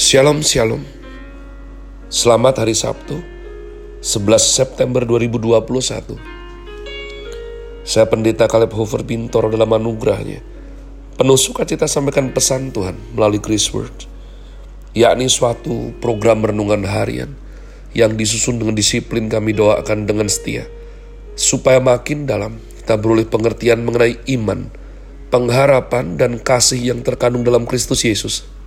Shalom Shalom. Selamat hari Sabtu 11 September 2021 Saya pendeta Caleb Hofer Bintor dalam anugerahnya. Penuh sukacita sampaikan pesan Tuhan melalui Grace Word Yakni suatu program renungan harian Yang disusun dengan disiplin kami doakan dengan setia Supaya makin dalam kita beroleh pengertian mengenai iman Pengharapan dan kasih yang terkandung dalam Kristus Yesus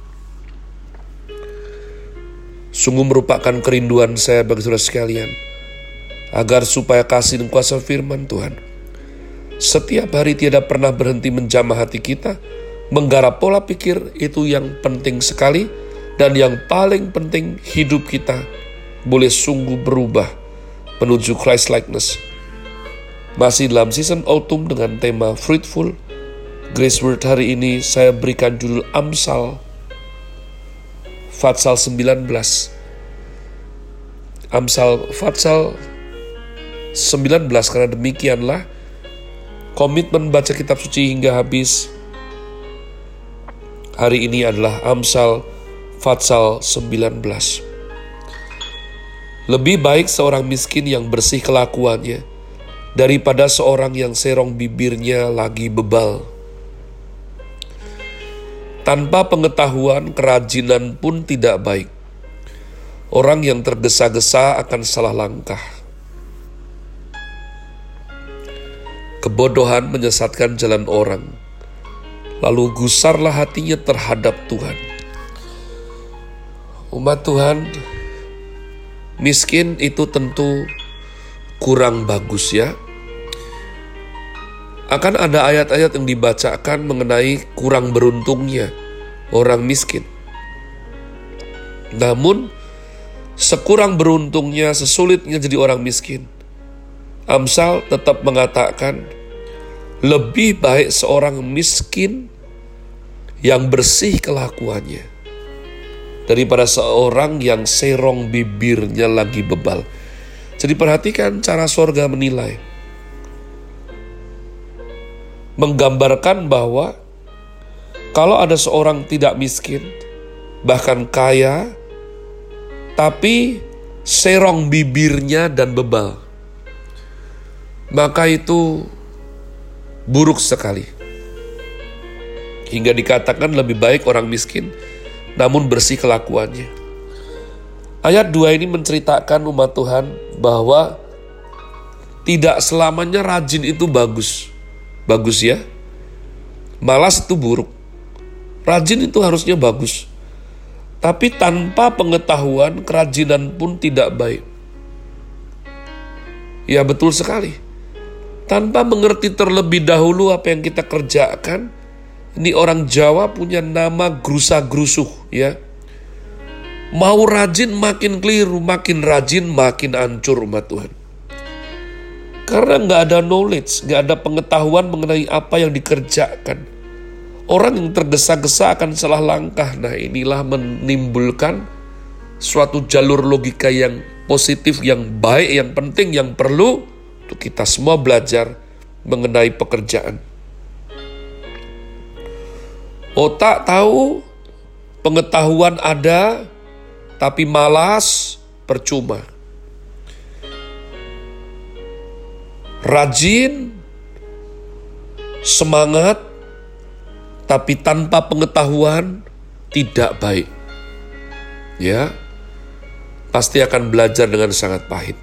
Sungguh merupakan kerinduan saya bagi saudara sekalian, agar supaya kasih dan kuasa firman Tuhan setiap hari tidak pernah berhenti menjamah hati kita, menggarap pola pikir itu yang penting sekali, dan yang paling penting hidup kita boleh sungguh berubah menuju Christ likeness. Masih dalam season autumn dengan tema fruitful, Grace Word hari ini saya berikan judul Amsal Fatsal 19 Amsal Fatsal 19 karena demikianlah komitmen baca kitab suci hingga habis. Hari ini adalah Amsal Fatsal 19 Lebih baik seorang miskin yang bersih kelakuannya daripada seorang yang serong bibirnya lagi bebal. Tanpa pengetahuan, kerajinan pun tidak baik. Orang yang tergesa-gesa akan salah langkah. Kebodohan menyesatkan jalan orang, lalu gusarlah hatinya terhadap Tuhan. Umat Tuhan, miskin itu tentu kurang bagus ya, akan ada ayat-ayat yang dibacakan mengenai kurang beruntungnya orang miskin. Namun, sekurang beruntungnya, sesulitnya jadi orang miskin, Amsal tetap mengatakan, lebih baik seorang miskin yang bersih kelakuannya daripada seorang yang serong bibirnya lagi bebal. Jadi perhatikan cara sorga menilai menggambarkan bahwa kalau ada seorang tidak miskin, bahkan kaya, tapi serong bibirnya dan bebal, maka itu buruk sekali. Hingga dikatakan lebih baik orang miskin, namun bersih kelakuannya. Ayat 2 ini menceritakan umat Tuhan bahwa tidak selamanya rajin itu bagus bagus ya. Malas itu buruk. Rajin itu harusnya bagus. Tapi tanpa pengetahuan, kerajinan pun tidak baik. Ya betul sekali. Tanpa mengerti terlebih dahulu apa yang kita kerjakan, ini orang Jawa punya nama grusa-grusuh ya. Mau rajin makin keliru, makin rajin makin hancur umat Tuhan. Karena nggak ada knowledge, nggak ada pengetahuan mengenai apa yang dikerjakan. Orang yang tergesa-gesa akan salah langkah. Nah inilah menimbulkan suatu jalur logika yang positif, yang baik, yang penting, yang perlu untuk kita semua belajar mengenai pekerjaan. Otak tahu, pengetahuan ada, tapi malas percuma. Rajin, semangat, tapi tanpa pengetahuan tidak baik. Ya, pasti akan belajar dengan sangat pahit.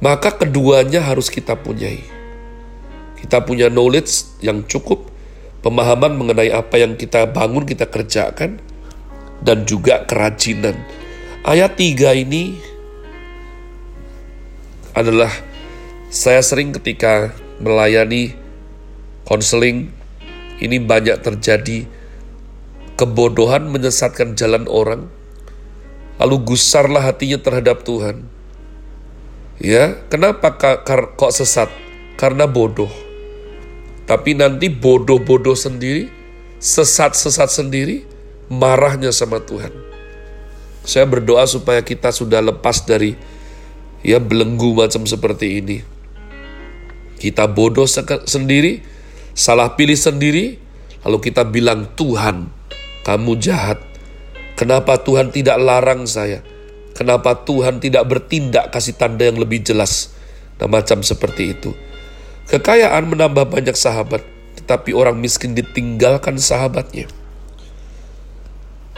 Maka keduanya harus kita punyai. Kita punya knowledge yang cukup, pemahaman mengenai apa yang kita bangun, kita kerjakan, dan juga kerajinan. Ayat 3 ini adalah saya sering ketika melayani konseling, ini banyak terjadi kebodohan menyesatkan jalan orang, lalu gusarlah hatinya terhadap Tuhan. Ya, kenapa kok sesat? Karena bodoh. Tapi nanti bodoh-bodoh sendiri, sesat-sesat sendiri, marahnya sama Tuhan. Saya berdoa supaya kita sudah lepas dari ya belenggu macam seperti ini kita bodoh sendiri, salah pilih sendiri, lalu kita bilang Tuhan, kamu jahat. Kenapa Tuhan tidak larang saya? Kenapa Tuhan tidak bertindak kasih tanda yang lebih jelas? Nah macam seperti itu. Kekayaan menambah banyak sahabat, tetapi orang miskin ditinggalkan sahabatnya.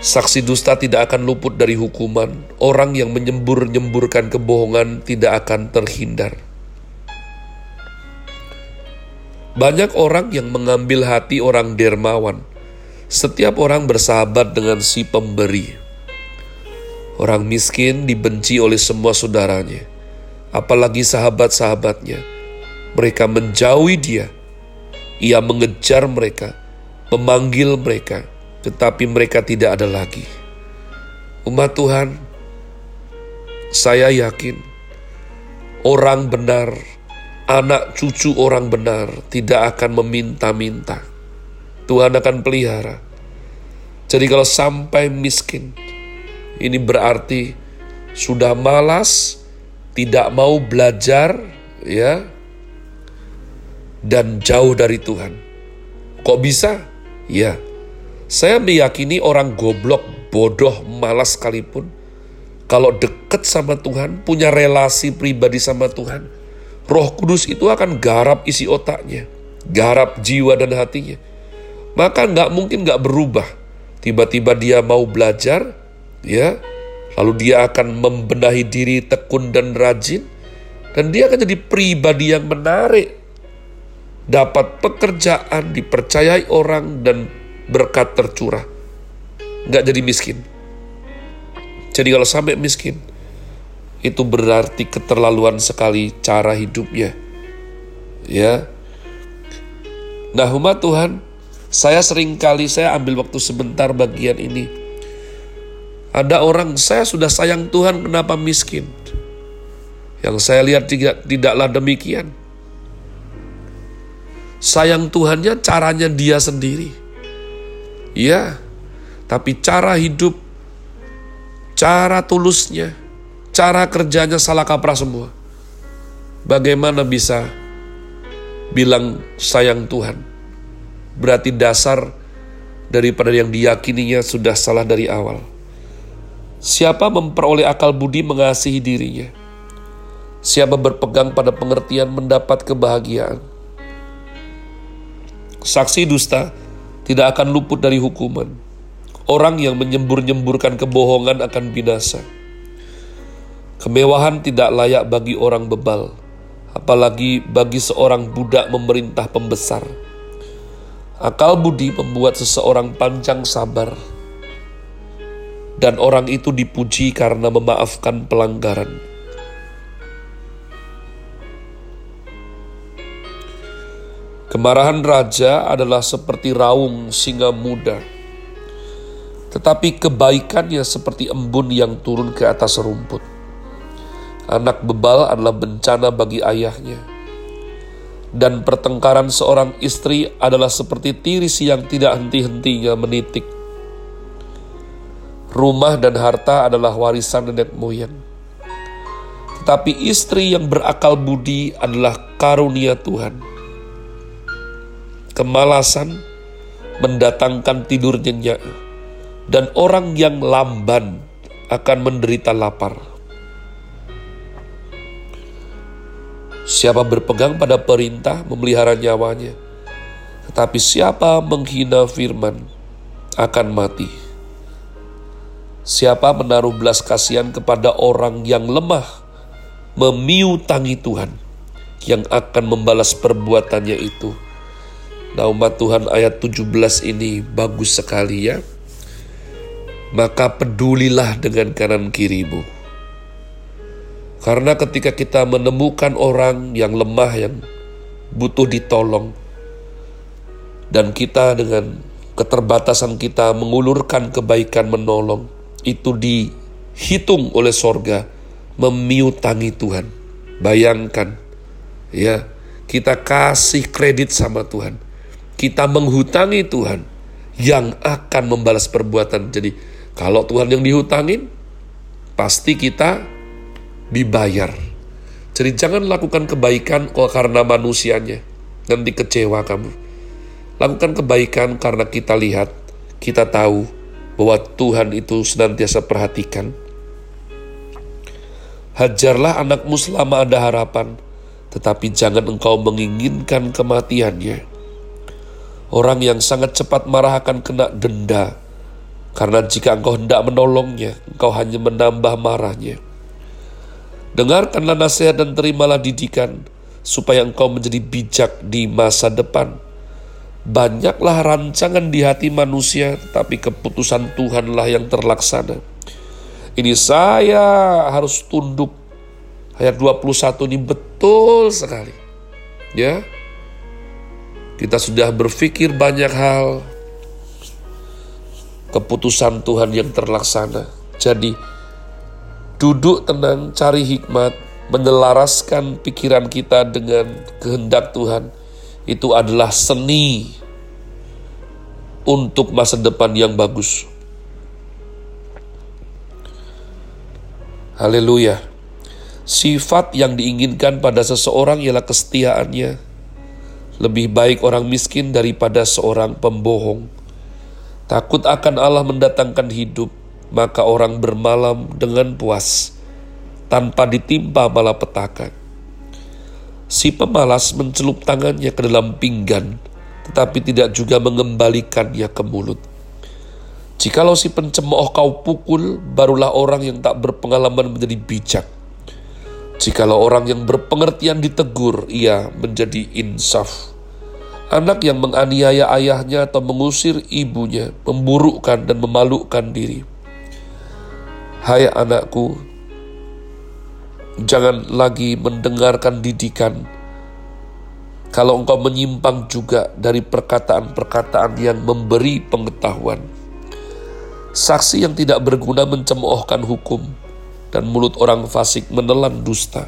Saksi dusta tidak akan luput dari hukuman. Orang yang menyembur-nyemburkan kebohongan tidak akan terhindar. Banyak orang yang mengambil hati orang dermawan. Setiap orang bersahabat dengan si pemberi. Orang miskin dibenci oleh semua saudaranya, apalagi sahabat-sahabatnya. Mereka menjauhi dia. Ia mengejar mereka, memanggil mereka tetapi mereka tidak ada lagi. Umat Tuhan, saya yakin orang benar, anak cucu orang benar tidak akan meminta-minta. Tuhan akan pelihara. Jadi kalau sampai miskin, ini berarti sudah malas, tidak mau belajar, ya, dan jauh dari Tuhan. Kok bisa? Ya, saya meyakini orang goblok, bodoh, malas sekalipun, kalau dekat sama Tuhan, punya relasi pribadi sama Tuhan, Roh Kudus itu akan garap isi otaknya, garap jiwa dan hatinya. Maka nggak mungkin nggak berubah. Tiba-tiba dia mau belajar, ya, lalu dia akan membenahi diri tekun dan rajin, dan dia akan jadi pribadi yang menarik, dapat pekerjaan, dipercayai orang, dan berkat tercurah. Nggak jadi miskin. Jadi kalau sampai miskin, itu berarti keterlaluan sekali cara hidupnya. Ya. Nah umat Tuhan, saya sering kali saya ambil waktu sebentar bagian ini. Ada orang, saya sudah sayang Tuhan, kenapa miskin? Yang saya lihat tidak, tidaklah demikian. Sayang Tuhannya caranya dia sendiri. Ya, tapi cara hidup, cara tulusnya, cara kerjanya salah kaprah semua. Bagaimana bisa bilang sayang Tuhan? Berarti dasar daripada yang diyakininya sudah salah dari awal. Siapa memperoleh akal budi mengasihi dirinya? Siapa berpegang pada pengertian mendapat kebahagiaan? Saksi dusta tidak akan luput dari hukuman. Orang yang menyembur-nyemburkan kebohongan akan binasa. Kemewahan tidak layak bagi orang bebal, apalagi bagi seorang budak memerintah pembesar. Akal budi membuat seseorang panjang sabar, dan orang itu dipuji karena memaafkan pelanggaran. Kemarahan raja adalah seperti raung singa muda, tetapi kebaikannya seperti embun yang turun ke atas rumput. Anak bebal adalah bencana bagi ayahnya, dan pertengkaran seorang istri adalah seperti tiris yang tidak henti-hentinya menitik. Rumah dan harta adalah warisan nenek moyang, tetapi istri yang berakal budi adalah karunia Tuhan kemalasan mendatangkan tidur nyenyak, dan orang yang lamban akan menderita lapar. Siapa berpegang pada perintah memelihara nyawanya, tetapi siapa menghina firman akan mati. Siapa menaruh belas kasihan kepada orang yang lemah, memiutangi Tuhan yang akan membalas perbuatannya itu Nah umat Tuhan ayat 17 ini bagus sekali ya. Maka pedulilah dengan kanan kirimu. Karena ketika kita menemukan orang yang lemah, yang butuh ditolong, dan kita dengan keterbatasan kita mengulurkan kebaikan menolong, itu dihitung oleh sorga, memiutangi Tuhan. Bayangkan, ya, kita kasih kredit sama Tuhan kita menghutangi Tuhan yang akan membalas perbuatan. Jadi kalau Tuhan yang dihutangin, pasti kita dibayar. Jadi jangan lakukan kebaikan kok karena manusianya. Nanti kecewa kamu. Lakukan kebaikan karena kita lihat, kita tahu bahwa Tuhan itu senantiasa perhatikan. Hajarlah anakmu selama ada harapan, tetapi jangan engkau menginginkan kematiannya. Orang yang sangat cepat marah akan kena denda, karena jika engkau hendak menolongnya, engkau hanya menambah marahnya. Dengarkanlah nasihat dan terimalah didikan, supaya engkau menjadi bijak di masa depan. Banyaklah rancangan di hati manusia, tapi keputusan Tuhanlah yang terlaksana. Ini saya harus tunduk. Ayat 21 ini betul sekali. Ya, kita sudah berpikir banyak hal, keputusan Tuhan yang terlaksana. Jadi, duduk tenang, cari hikmat, menyelaraskan pikiran kita dengan kehendak Tuhan. Itu adalah seni untuk masa depan yang bagus. Haleluya. Sifat yang diinginkan pada seseorang ialah kesetiaannya, lebih baik orang miskin daripada seorang pembohong. Takut akan Allah mendatangkan hidup, maka orang bermalam dengan puas, tanpa ditimpa malapetaka. Si pemalas mencelup tangannya ke dalam pinggan, tetapi tidak juga mengembalikannya ke mulut. Jikalau si pencemooh kau pukul, barulah orang yang tak berpengalaman menjadi bijak. Jikalau orang yang berpengertian ditegur, ia menjadi insaf. Anak yang menganiaya ayahnya atau mengusir ibunya, memburukkan dan memalukan diri. Hai anakku, jangan lagi mendengarkan didikan. Kalau engkau menyimpang juga dari perkataan-perkataan yang memberi pengetahuan. Saksi yang tidak berguna mencemoohkan hukum, dan mulut orang fasik menelan dusta.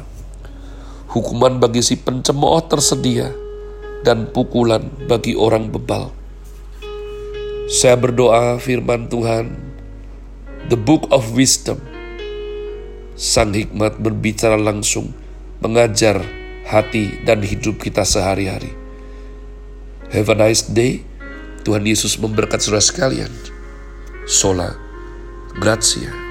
Hukuman bagi si pencemooh tersedia, dan pukulan bagi orang bebal. Saya berdoa firman Tuhan, The Book of Wisdom, Sang Hikmat berbicara langsung, mengajar hati dan hidup kita sehari-hari. Have a nice day. Tuhan Yesus memberkati saudara sekalian. Sola. Grazie.